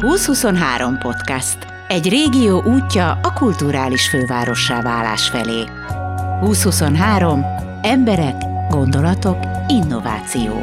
2023 podcast. Egy régió útja a kulturális fővárossá válás felé. 2023. Emberek, gondolatok, innováció.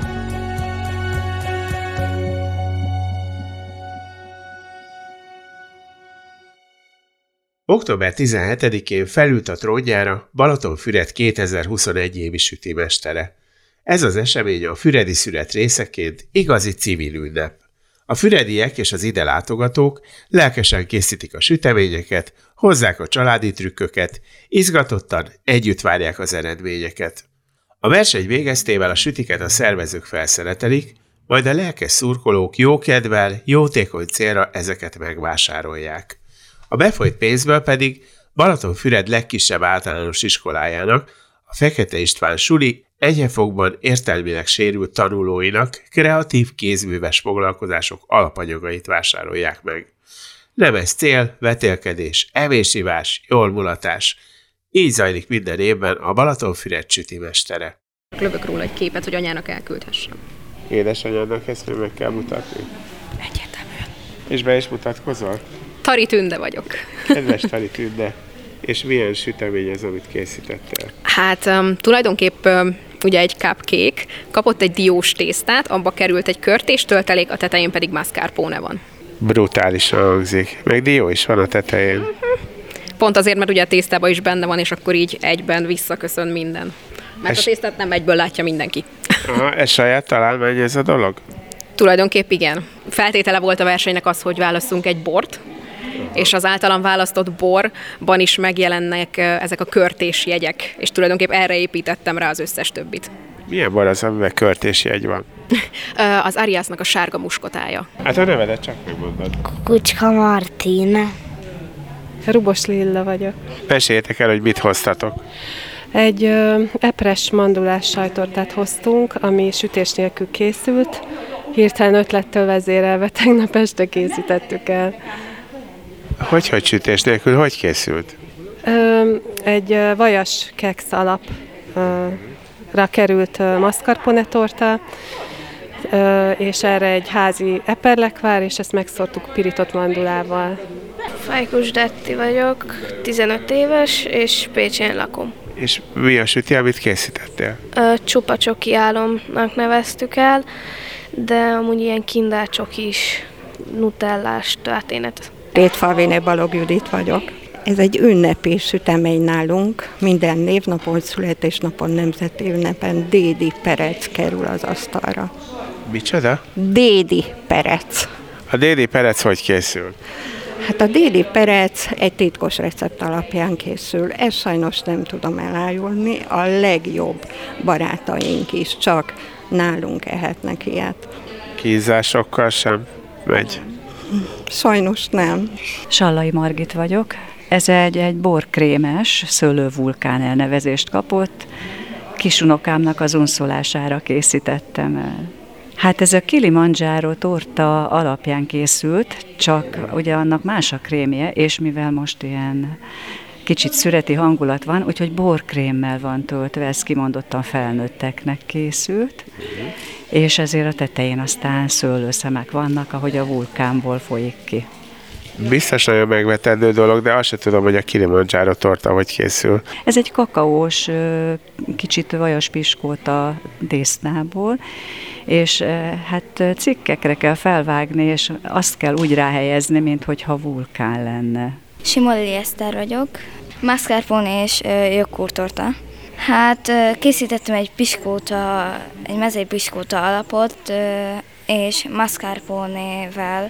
Október 17-én felült a trónjára Balatonfüred 2021 évi sütimestere. Ez az esemény a Füredi Szület részeként igazi civil ünnep. A fürediek és az ide látogatók lelkesen készítik a süteményeket, hozzák a családi trükköket, izgatottan együtt várják az eredményeket. A verseny végeztével a sütiket a szervezők felszeretelik, majd a lelkes szurkolók jókedvel, jótékony célra ezeket megvásárolják. A befolyt pénzből pedig Balatonfüred legkisebb általános iskolájának, a Fekete István Suli Egyefogban értelmileg sérült tanulóinak kreatív kézműves foglalkozások alapanyagait vásárolják meg. Nem ez cél, vetélkedés, evésivás, jól mulatás. Így zajlik minden évben a Balatonfüred mestere. Lövök róla egy képet, hogy anyának elküldhessem. Édesanyádnak ezt meg kell mutatni? Egyetemen. És be is mutatkozol? Tari Tünde vagyok. Kedves Tari Tünde, és milyen sütemény ez, amit készítettél? Hát um, tulajdonképp um, ugye egy cupcake, kapott egy diós tésztát, abba került egy körtés töltelék, a tetején pedig mascarpone van. Brutálisan hangzik. Meg dió is van a tetején. Uh-huh. Pont azért, mert ugye a tésztában is benne van, és akkor így egyben visszaköszön minden. Mert es... a tésztát nem egyből látja mindenki. Aha, ez saját találmány ez a dolog? Tulajdonképp igen. Feltétele volt a versenynek az, hogy válasszunk egy bort, és az általam választott borban is megjelennek ezek a körtés jegyek, és tulajdonképp erre építettem rá az összes többit. Milyen bor az, amiben jegy van? az Ariasnak a sárga muskotája. Hát a nevedet csak megmondod. Kucska Martin. Rubos Lilla vagyok. Meséljetek el, hogy mit hoztatok. Egy ö, epres mandulás sajtortát hoztunk, ami sütés nélkül készült. Hirtelen ötlettől vezérelve tegnap este készítettük el. Hogy, hogy sütés nélkül, hogy készült? Ö, egy vajas keksz alapra került mascarpone torta, és erre egy házi eperlekvár, és ezt megszórtuk pirított mandulával. Fajkus Detti vagyok, 15 éves, és Pécsén lakom. És mi a süti, amit készítettél? Csupa csoki álomnak neveztük el, de amúgy ilyen kindácsok is, nutellás történet. Rétfalvéné Balog Judit vagyok. Ez egy ünnepi sütemény nálunk. Minden névnapon, születésnapon, nemzeti ünnepen Dédi Perec kerül az asztalra. Micsoda? Dédi Perec. A Dédi Perec hogy készül? Hát a déli perec egy titkos recept alapján készül. Ezt sajnos nem tudom elájulni. A legjobb barátaink is csak nálunk ehetnek ilyet. Kízásokkal sem megy. Sajnos nem. Sallai Margit vagyok. Ez egy, egy borkrémes szőlővulkán elnevezést kapott. Kisunokámnak az unszolására készítettem el. Hát ez a Kilimanjaro torta alapján készült, csak ugye annak más a krémje, és mivel most ilyen kicsit szüreti hangulat van, úgyhogy borkrémmel van töltve, ez kimondottan felnőtteknek készült, és ezért a tetején aztán szőlőszemek vannak, ahogy a vulkánból folyik ki. Biztos nagyon megvetendő dolog, de azt sem tudom, hogy a Kilimanjaro torta hogy készül. Ez egy kakaós, kicsit vajas piskóta désznából, és hát cikkekre kell felvágni, és azt kell úgy ráhelyezni, mint hogyha vulkán lenne. Simoli Eszter vagyok, mascarpone és jogkurtorta. Hát készítettem egy piskóta, egy mezei piskóta alapot, és mascarpone-vel,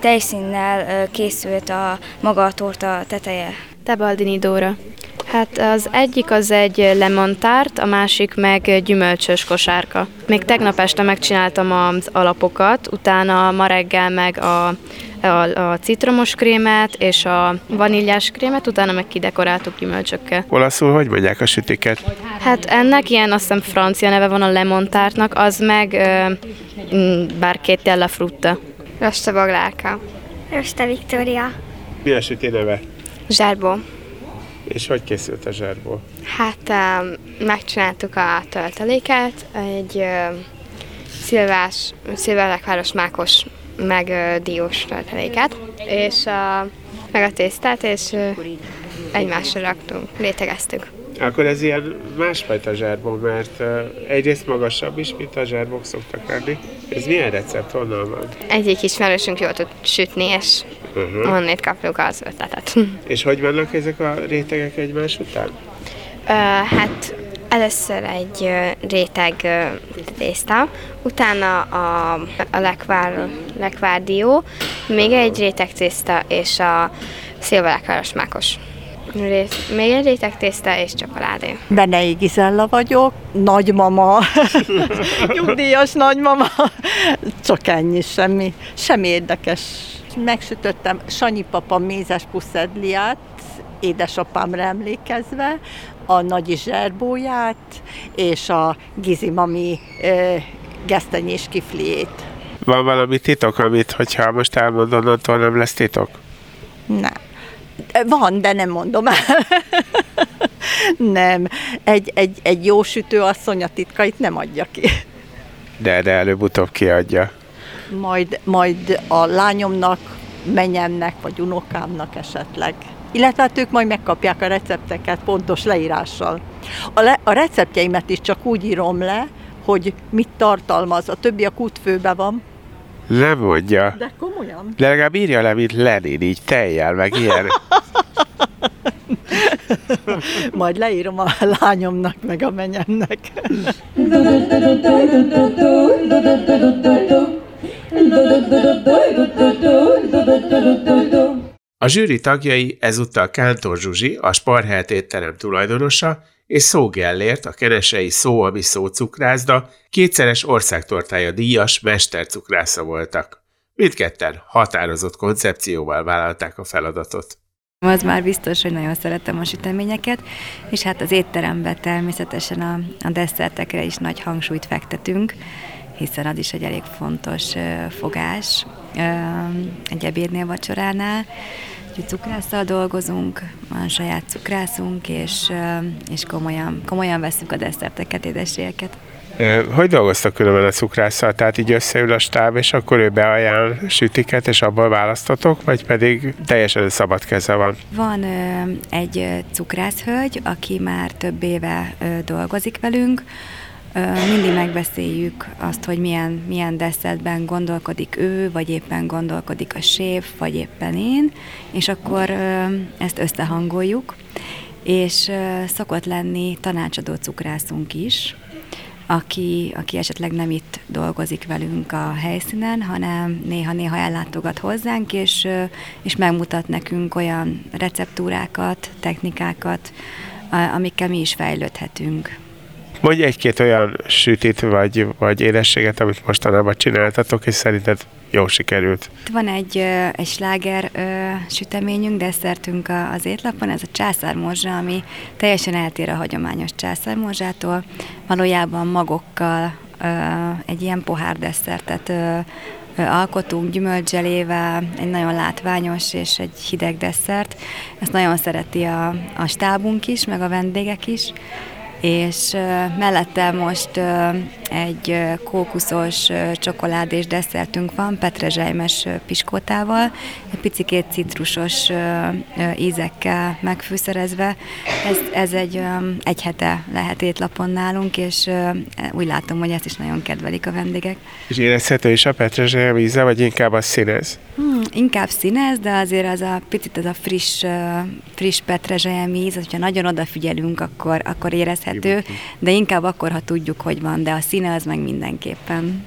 tejszínnel készült a maga a torta teteje. Tebaldini Dóra. Hát az egyik az egy lemontárt, a másik meg gyümölcsös kosárka. Még tegnap este megcsináltam az alapokat, utána ma reggel meg a a, a citromos krémet és a vaníliás krémet, utána meg kidekoráltuk gyümölcsökkel. Olaszul hogy mondják a sütiket? Hát ennek ilyen azt hiszem francia neve van a lemontártnak, az meg bár két tella frutta. Rosta Baglálka. Rosta Viktória. Mi a süti neve? Zsárbó. És hogy készült a zsárból? Hát megcsináltuk a tölteléket, egy szilvás, szilvelekváros mákos meg diós tölteléket, és a, meg a tésztát, és egymásra raktunk, rétegeztük. Akkor ez ilyen másfajta zsárbó, mert egyrészt magasabb is, mint a zsárbók szoktak lenni. Ez milyen recept, honnan van? Egyik ismerősünk jól tud sütni, és uh-huh. onnét kapjuk az ötletet. És hogy vannak ezek a rétegek egymás után? Ö, hát először egy réteg tészta, utána a, a lekvár, lekvárdió, még egy réteg tészta és a szilvalekváros mákos. Ré- még egy réteg tészta és csokoládé. Benei Gizella vagyok, nagymama, nyugdíjas nagymama, csak ennyi, semmi, semmi érdekes. Megsütöttem Sanyi papa mézes puszedliát, édesapámra emlékezve, a nagy zserbóját, és a Gizi mami ö, gesztenyés kifliét. Van valami titok, amit, hogyha most elmondod, attól nem lesz titok? Nem. Van, de nem mondom el. nem. Egy, egy, egy jó sütőasszony a titkait nem adja ki. De, de előbb-utóbb kiadja. Majd, majd a lányomnak, menyemnek, vagy unokámnak esetleg. Illetve hát ők majd megkapják a recepteket pontos leírással. A, le, a receptjeimet is csak úgy írom le, hogy mit tartalmaz. A többi a kútfőbe van. Nem mondja. De komolyan. De legalább írja le, mint Lenin, így tejjel, meg ilyen. Majd leírom a lányomnak, meg a menyemnek. A zsűri tagjai ezúttal Kántor Zsuzsi, a Sparhelt étterem tulajdonosa, és Szó Gellért, a kenesei Szó, ami szó cukrászda, kétszeres országtortája díjas mestercukrásza voltak. Mindketten határozott koncepcióval vállalták a feladatot. Az már biztos, hogy nagyon szeretem a süteményeket, és hát az étteremben természetesen a, a desszertekre is nagy hangsúlyt fektetünk, hiszen az is egy elég fontos fogás egy ebédnél, vacsoránál. Úgyhogy cukrásszal dolgozunk, van saját cukrászunk, és, és komolyan, komolyan veszünk a desszerteket, édességeket. Hogy dolgoztak különben a cukrásszal? Tehát így összeül a stáb, és akkor ő beajánl sütiket, és abból választotok, vagy pedig teljesen szabad keze van? Van egy cukrászhölgy, aki már több éve dolgozik velünk, mindig megbeszéljük azt, hogy milyen, milyen desszertben gondolkodik ő, vagy éppen gondolkodik a séf, vagy éppen én, és akkor ezt összehangoljuk, és szokott lenni tanácsadó cukrászunk is, aki, aki esetleg nem itt dolgozik velünk a helyszínen, hanem néha-néha ellátogat hozzánk, és, és megmutat nekünk olyan receptúrákat, technikákat, amikkel mi is fejlődhetünk. Mondj egy-két olyan sütit, vagy, vagy édességet, amit mostanában csináltatok, és szerinted jó sikerült. Van egy, egy sláger süteményünk, desszertünk az étlapon, ez a császármorzsa, ami teljesen eltér a hagyományos császármorzsától. Valójában magokkal egy ilyen pohár desszertet alkotunk gyümölcselével, egy nagyon látványos és egy hideg desszert. Ezt nagyon szereti a, a stábunk is, meg a vendégek is és mellette most egy kókuszos csokoládés desszertünk van, petrezselymes piskótával, egy picikét citrusos ízekkel megfűszerezve. Ez, ez egy, egy hete lehet étlapon nálunk, és úgy látom, hogy ezt is nagyon kedvelik a vendégek. És érezhető is a petrezselyem íze, vagy inkább a színez? Hmm, inkább színez, de azért az a picit az a friss, friss petrezselyem íz, hogyha nagyon odafigyelünk, akkor, akkor érezhető, de inkább akkor, ha tudjuk, hogy van, de a színe az meg mindenképpen.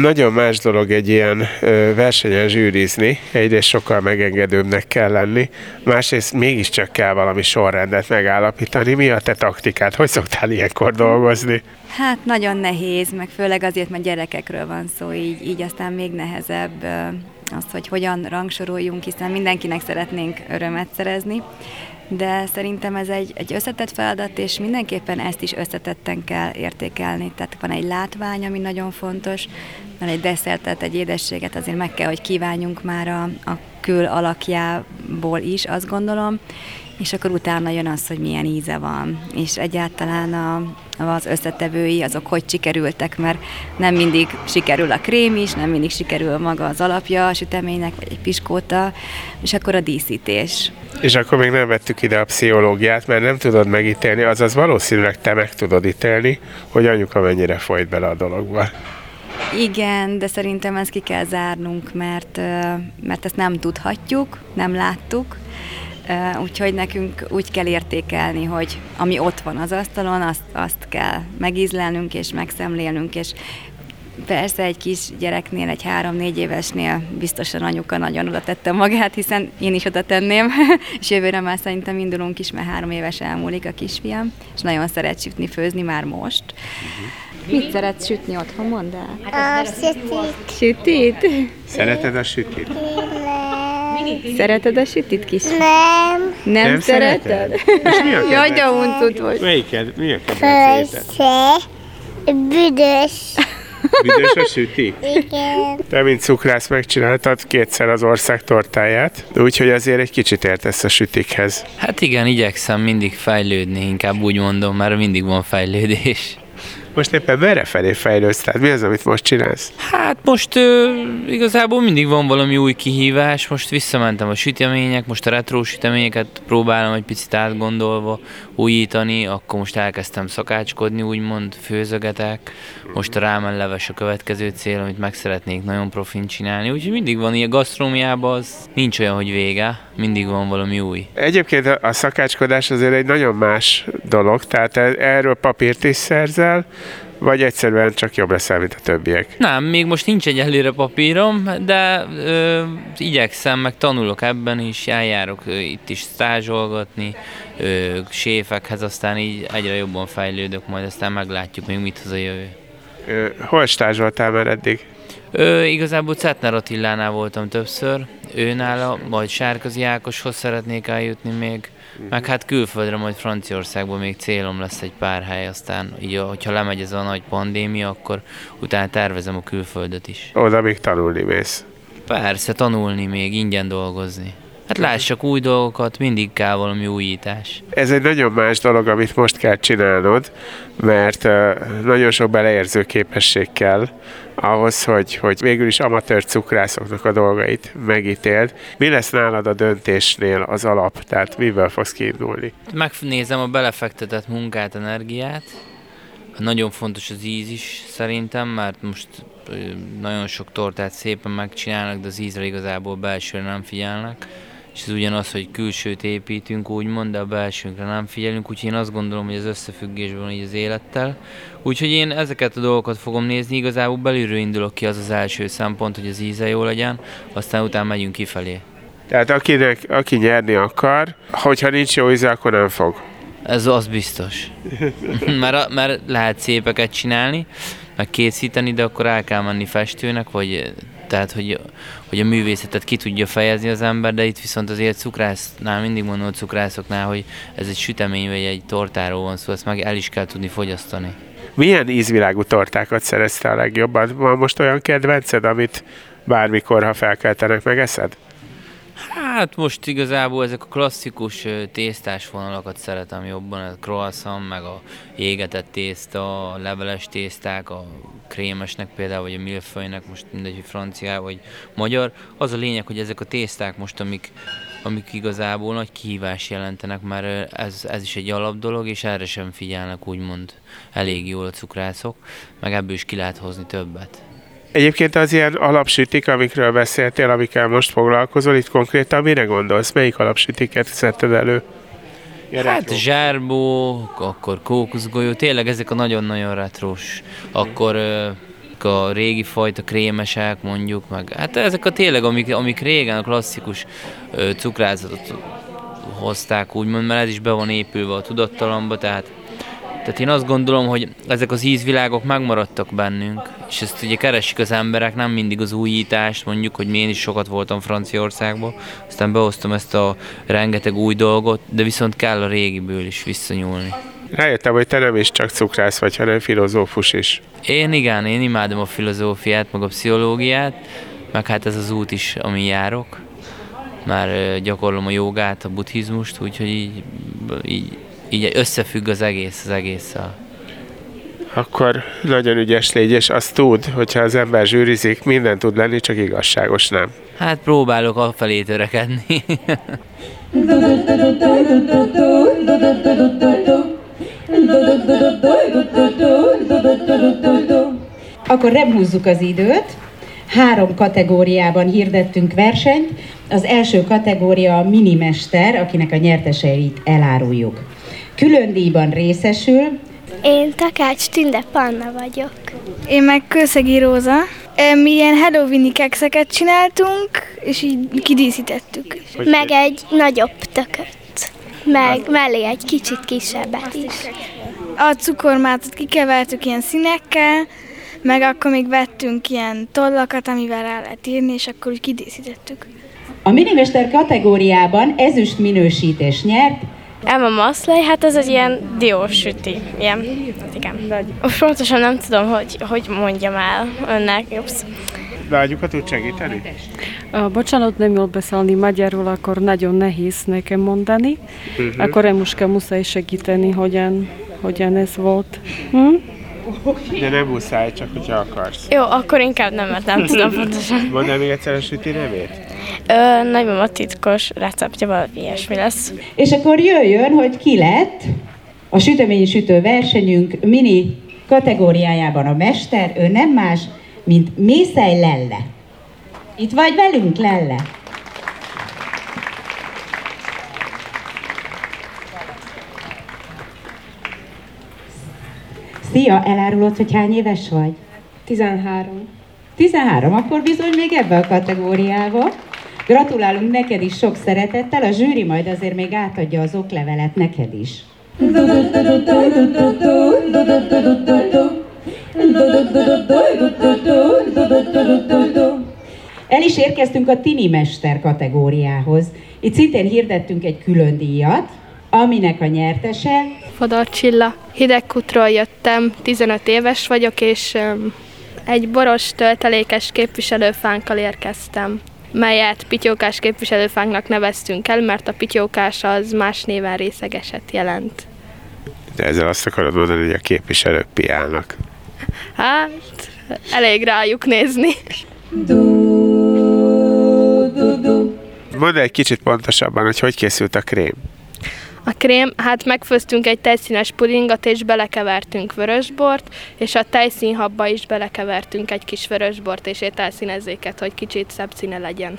Nagyon más dolog egy ilyen versenyen zsűrizni, egyrészt sokkal megengedőbbnek kell lenni, másrészt mégiscsak kell valami sorrendet megállapítani. Mi a te taktikát? Hogy szoktál ilyenkor dolgozni? Hát nagyon nehéz, meg főleg azért, mert gyerekekről van szó, így, így aztán még nehezebb az, hogy hogyan rangsoroljunk, hiszen mindenkinek szeretnénk örömet szerezni, de szerintem ez egy, egy összetett feladat, és mindenképpen ezt is összetetten kell értékelni. Tehát van egy látvány, ami nagyon fontos, van egy desszertet, egy édességet azért meg kell, hogy kívánjunk már a, a kül alakjából is, azt gondolom, és akkor utána jön az, hogy milyen íze van, és egyáltalán a, az összetevői, azok hogy sikerültek, mert nem mindig sikerül a krém is, nem mindig sikerül maga az alapja a süteménynek, vagy egy piskóta, és akkor a díszítés. És akkor még nem vettük ide a pszichológiát, mert nem tudod megítélni, azaz valószínűleg te meg tudod ítélni, hogy anyuka mennyire folyt bele a dologba. Igen, de szerintem ezt ki kell zárnunk, mert, mert ezt nem tudhatjuk, nem láttuk, Úgyhogy nekünk úgy kell értékelni, hogy ami ott van az asztalon, azt, azt kell megízlelnünk és megszemlélnünk, és Persze egy kis gyereknél, egy három-négy évesnél biztosan anyuka nagyon oda tette magát, hiszen én is oda tenném, és jövőre már szerintem indulunk is, mert három éves elmúlik a kisfiam, és nagyon szeret sütni, főzni már most. Mit szeret sütni otthon, mondd el? A sütit. Sütit? Szereted a sütit? Szereted a sütit, kis? Nem. Nem, Nem szereted? szereted? És mi a Jaj, de uncut vagy. Melyiket? Mi a kedvenc Büdös. Büdös a süti? Igen. Te, mint cukrász, megcsináltad kétszer az ország tortáját, úgyhogy azért egy kicsit értesz a sütikhez. Hát igen, igyekszem mindig fejlődni, inkább úgy mondom, mert mindig van fejlődés. Most éppen merre felé fejlődsz? Tehát mi az, amit most csinálsz? Hát most ö, igazából mindig van valami új kihívás. Most visszamentem a sütemények, most a retro süteményeket próbálom egy picit átgondolva újítani, akkor most elkezdtem szakácskodni, úgymond főzögetek. Most a rámen leves a következő cél, amit meg szeretnék nagyon profin csinálni. Úgyhogy mindig van ilyen gasztrómiában, az nincs olyan, hogy vége, mindig van valami új. Egyébként a szakácskodás azért egy nagyon más dolog, tehát e- erről papírt is szerzel, vagy egyszerűen csak jobb leszel, mint a többiek? Nem, még most nincs egy előre papírom, de ö, igyekszem, meg tanulok ebben is, eljárok ö, itt is stázsolgatni, ö, séfekhez, aztán így egyre jobban fejlődök, majd aztán meglátjuk még mit hoz a jövő. Ö, hol stázsoltál már eddig? Ö, igazából Cetner Attilánál voltam többször, őnála, majd Sárközi Ákoshoz szeretnék eljutni még, Uh-huh. Meg hát külföldre, majd Franciaországban még célom lesz egy pár hely, aztán így, hogyha lemegy ez a nagy pandémia, akkor utána tervezem a külföldet is. Oda még tanulni mész? Persze, tanulni még, ingyen dolgozni. Hát lássak új dolgokat, mindig kell valami újítás. Ez egy nagyon más dolog, amit most kell csinálnod, mert nagyon sok beleérző képesség kell ahhoz, hogy, hogy végül is amatőr cukrászoknak a dolgait megítéld. Mi lesz nálad a döntésnél az alap? Tehát mivel fogsz kiindulni? Megnézem a belefektetett munkát, energiát. Nagyon fontos az íz is szerintem, mert most nagyon sok tortát szépen megcsinálnak, de az ízre igazából belsőre nem figyelnek és ez ugyanaz, hogy külsőt építünk, úgymond, de a belsőnkre nem figyelünk, úgyhogy én azt gondolom, hogy az összefüggésben így az élettel. Úgyhogy én ezeket a dolgokat fogom nézni, igazából belülről indulok ki az az első szempont, hogy az íze jó legyen, aztán utána megyünk kifelé. Tehát akinek, aki nyerni akar, hogyha nincs jó íze, akkor nem fog. Ez az biztos. mert, mert lehet szépeket csinálni, meg készíteni, de akkor el kell menni festőnek, vagy tehát hogy, hogy a művészetet ki tudja fejezni az ember, de itt viszont azért cukrásznál, mindig mondom a cukrászoknál, hogy ez egy sütemény vagy egy tortáról van szó, ezt meg el is kell tudni fogyasztani. Milyen ízvilágú tortákat szerezte a legjobban? Van most olyan kedvenced, amit bármikor, ha felkeltenek, megeszed? Hát most igazából ezek a klasszikus tésztás vonalakat szeretem jobban, a croissant, meg a égetett tészta, a leveles tészták, a krémesnek például, vagy a milföjnek, most mindegy, hogy francia vagy magyar. Az a lényeg, hogy ezek a tészták most, amik, amik igazából nagy kihívás jelentenek, mert ez, ez is egy alap dolog, és erre sem figyelnek úgymond elég jól a cukrászok, meg ebből is ki lehet hozni többet. Egyébként az ilyen alapsütik, amikről beszéltél, amikkel most foglalkozol, itt konkrétan mire gondolsz? Melyik alapsütiket szedted elő? Hát zsárbó, akkor kókuszgolyó, tényleg ezek a nagyon-nagyon retrós. Akkor a régi fajta krémesek mondjuk, meg hát ezek a tényleg, amik, amik régen a klasszikus cukrázatot hozták úgymond, mert ez is be van épülve a tudattalamba, tehát tehát én azt gondolom, hogy ezek az ízvilágok megmaradtak bennünk, és ezt ugye keresik az emberek, nem mindig az újítást, mondjuk, hogy én is sokat voltam Franciaországban, aztán behoztam ezt a rengeteg új dolgot, de viszont kell a régiből is visszanyúlni. Rájöttem, hogy te nem is csak cukrász vagy, hanem filozófus is. Én igen, én imádom a filozófiát, meg a pszichológiát, meg hát ez az út is, ami járok. már gyakorlom a jogát, a buddhizmust, úgyhogy így, így, így összefügg az egész az egésszel. Akkor nagyon ügyes légy, és azt tud, hogyha az ember zsűrizik, minden tud lenni, csak igazságos nem. Hát próbálok afelé törekedni. Akkor remhúzzuk az időt. Három kategóriában hirdettünk versenyt. Az első kategória a minimester, akinek a nyerteseit eláruljuk. Külön díjban részesül. Én Takács Tünde Panna vagyok. Én meg Kőszegi Róza. Mi ilyen Halloweeni kekszeket csináltunk, és így kidíszítettük. Hogy meg egy nagyobb tököt. Meg mellé egy kicsit kisebbet is. A cukormátot kikevertük ilyen színekkel, meg akkor még vettünk ilyen tollakat, amivel rá lehet írni, és akkor úgy kidíszítettük. A minimester kategóriában ezüst minősítés nyert Emma Masley, hát ez egy ilyen diós süti. Ilyen, hát igen. Most pontosan nem tudom, hogy, hogy mondjam el önnek. Ups. Lágyukat tud segíteni? Bocsánat, nem jól beszélni magyarul, akkor nagyon nehéz nekem mondani. Uh-huh. Akkor Emuska muszáj segíteni, hogyan, hogyan ez volt. Hm? De nem muszáj, csak hogyha akarsz. Jó, akkor inkább nem, mert nem tudom pontosan. Mondd el még egyszer a süti nevét? Ö, nagyban a titkos receptje, valami ilyesmi lesz. És akkor jöjjön, hogy ki lett a süteményi sütő versenyünk mini kategóriájában a mester, ő nem más, mint Mészej Lelle. Itt vagy velünk, Lelle? Szia, elárulod, hogy hány éves vagy? 13. 13, akkor bizony még ebbe a kategóriába. Gratulálunk neked is sok szeretettel, a zsűri majd azért még átadja az oklevelet neked is. El is érkeztünk a Tini Mester kategóriához. Itt szintén hirdettünk egy külön díjat, aminek a nyertese... Fodor Csilla. Hidegkutról jöttem, 15 éves vagyok, és egy boros töltelékes képviselőfánkkal érkeztem melyet pityókás képviselőfánknak neveztünk el, mert a pityókás az más néven részegeset jelent. De ezzel azt akarod mondani, hogy a képviselők piálnak. Hát, elég rájuk nézni. Mondd egy kicsit pontosabban, hogy hogy készült a krém. A krém, hát megfőztünk egy tejszínes pudingot, és belekevertünk vörösbort, és a tejszínhabba is belekevertünk egy kis vörösbort és ételszínezéket, hogy kicsit szebb színe legyen.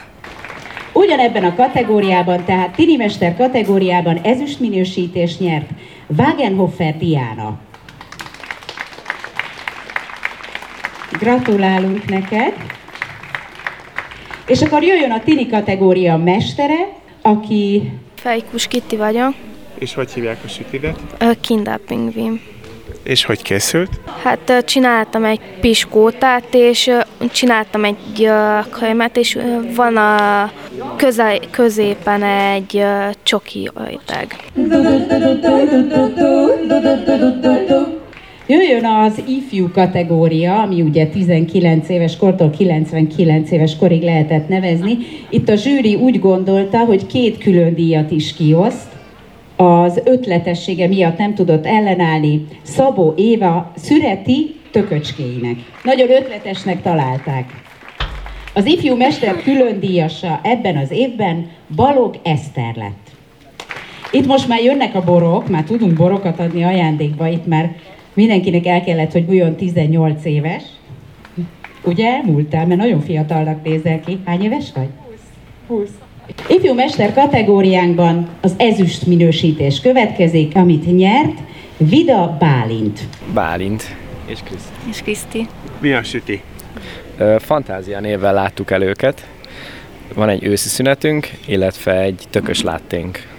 Ugyanebben a kategóriában, tehát tinimester kategóriában ezüst minősítés nyert Wagenhofer Diana. Gratulálunk neked! És akkor jöjjön a tini kategória mestere, aki... Fejkus Kitti vagyok. És hogy hívják a sütidet? Kinder Pingvin. És hogy készült? Hát csináltam egy piskótát, és csináltam egy kölymet, és van a köze, középen egy csoki ajteg. Jöjjön az ifjú kategória, ami ugye 19 éves kortól 99 éves korig lehetett nevezni. Itt a zsűri úgy gondolta, hogy két külön díjat is kioszt. Az ötletessége miatt nem tudott ellenállni Szabó Éva szüreti tököcskéinek. Nagyon ötletesnek találták. Az ifjú mester külön díjasa ebben az évben Balog Eszter lett. Itt most már jönnek a borok, már tudunk borokat adni ajándékba, itt már mindenkinek el kellett, hogy bújjon 18 éves. Ugye elmúltál, mert nagyon fiatalnak nézel ki. Hány éves vagy? 20. 20. Ifjú mester kategóriánkban az ezüst minősítés következik, amit nyert Vida Bálint. Bálint. És Kriszti. És Kriszti. Mi a süti? Fantázia névvel láttuk el őket. Van egy őszi szünetünk, illetve egy tökös látténk.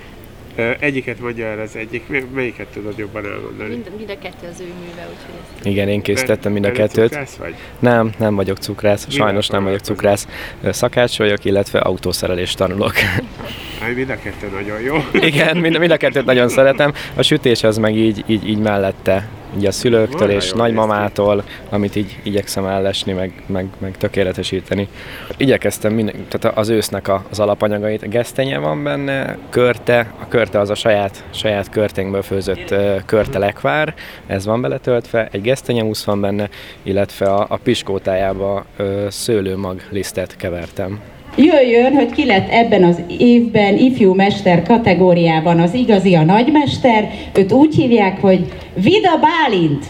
Egyiket mondja el az egyik, melyiket tudod jobban elmondani? Mind, mind a kettő az ő műve, úgyhogy ezt... Igen, én készítettem mind a kettőt. vagy? Nem, nem vagyok cukrász, sajnos nem vagyok cukrász. Szakács vagyok, illetve autószerelés tanulok. Aj, mind a kettő nagyon jó. Igen, mind, mind a kettőt nagyon szeretem. A sütés az meg így, így, így mellette így a szülőktől és nagymamától, amit így igyekszem ellesni, meg, meg, meg tökéletesíteni. Igyekeztem minden, tehát az ősznek az alapanyagait, a gesztenye van benne, körte, a körte az a saját, saját körténkből főzött körte lekvár, ez van beletöltve, egy gesztenyemusz van benne, illetve a, a piskótájába szőlőmag lisztet kevertem. Jöjjön, hogy ki lett ebben az évben ifjú mester kategóriában az igazi a nagymester. Őt úgy hívják, hogy Vida Bálint.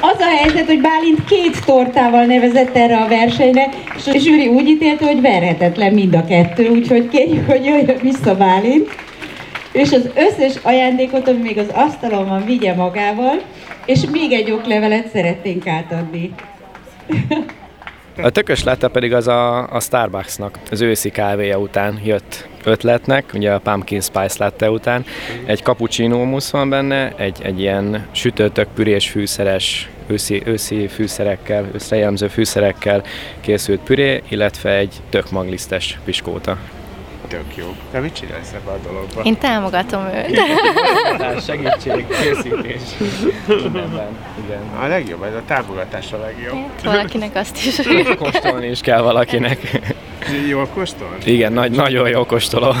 Az a helyzet, hogy Bálint két tortával nevezett erre a versenyre, és a zsűri úgy ítélte, hogy verhetetlen mind a kettő, úgyhogy kérjük, hogy jöjjön vissza Bálint. És az összes ajándékot, ami még az asztalon van, vigye magával, és még egy oklevelet szeretnénk átadni. A tökös lette pedig az a, a Starbucksnak az őszi kávéja után jött ötletnek, ugye a pumpkin spice latte után. Egy cappuccino musz van benne, egy, egy ilyen sütőtök pürés fűszeres, őszi, őszi fűszerekkel, összejelmző fűszerekkel készült püré, illetve egy tök maglisztes piskóta. Tök jó. Te mit csinálsz ebben a dologban? Én támogatom őt. Hát segítség, készítés. Mindenben, igen. A legjobb, ez a támogatás a legjobb. Hát, valakinek azt is. Kóstolni is kell valakinek. Jól kóstol? Igen, nagy, nagyon jó kóstoló.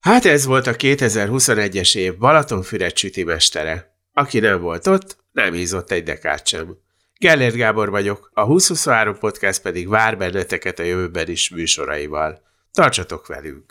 Hát ez volt a 2021-es év Balatonfüred sütimestere. Aki nem volt ott, nem hízott egy dekát sem. Gellért Gábor vagyok, a 2023 Podcast pedig vár benneteket a jövőben is műsoraival. Tartsatok velünk!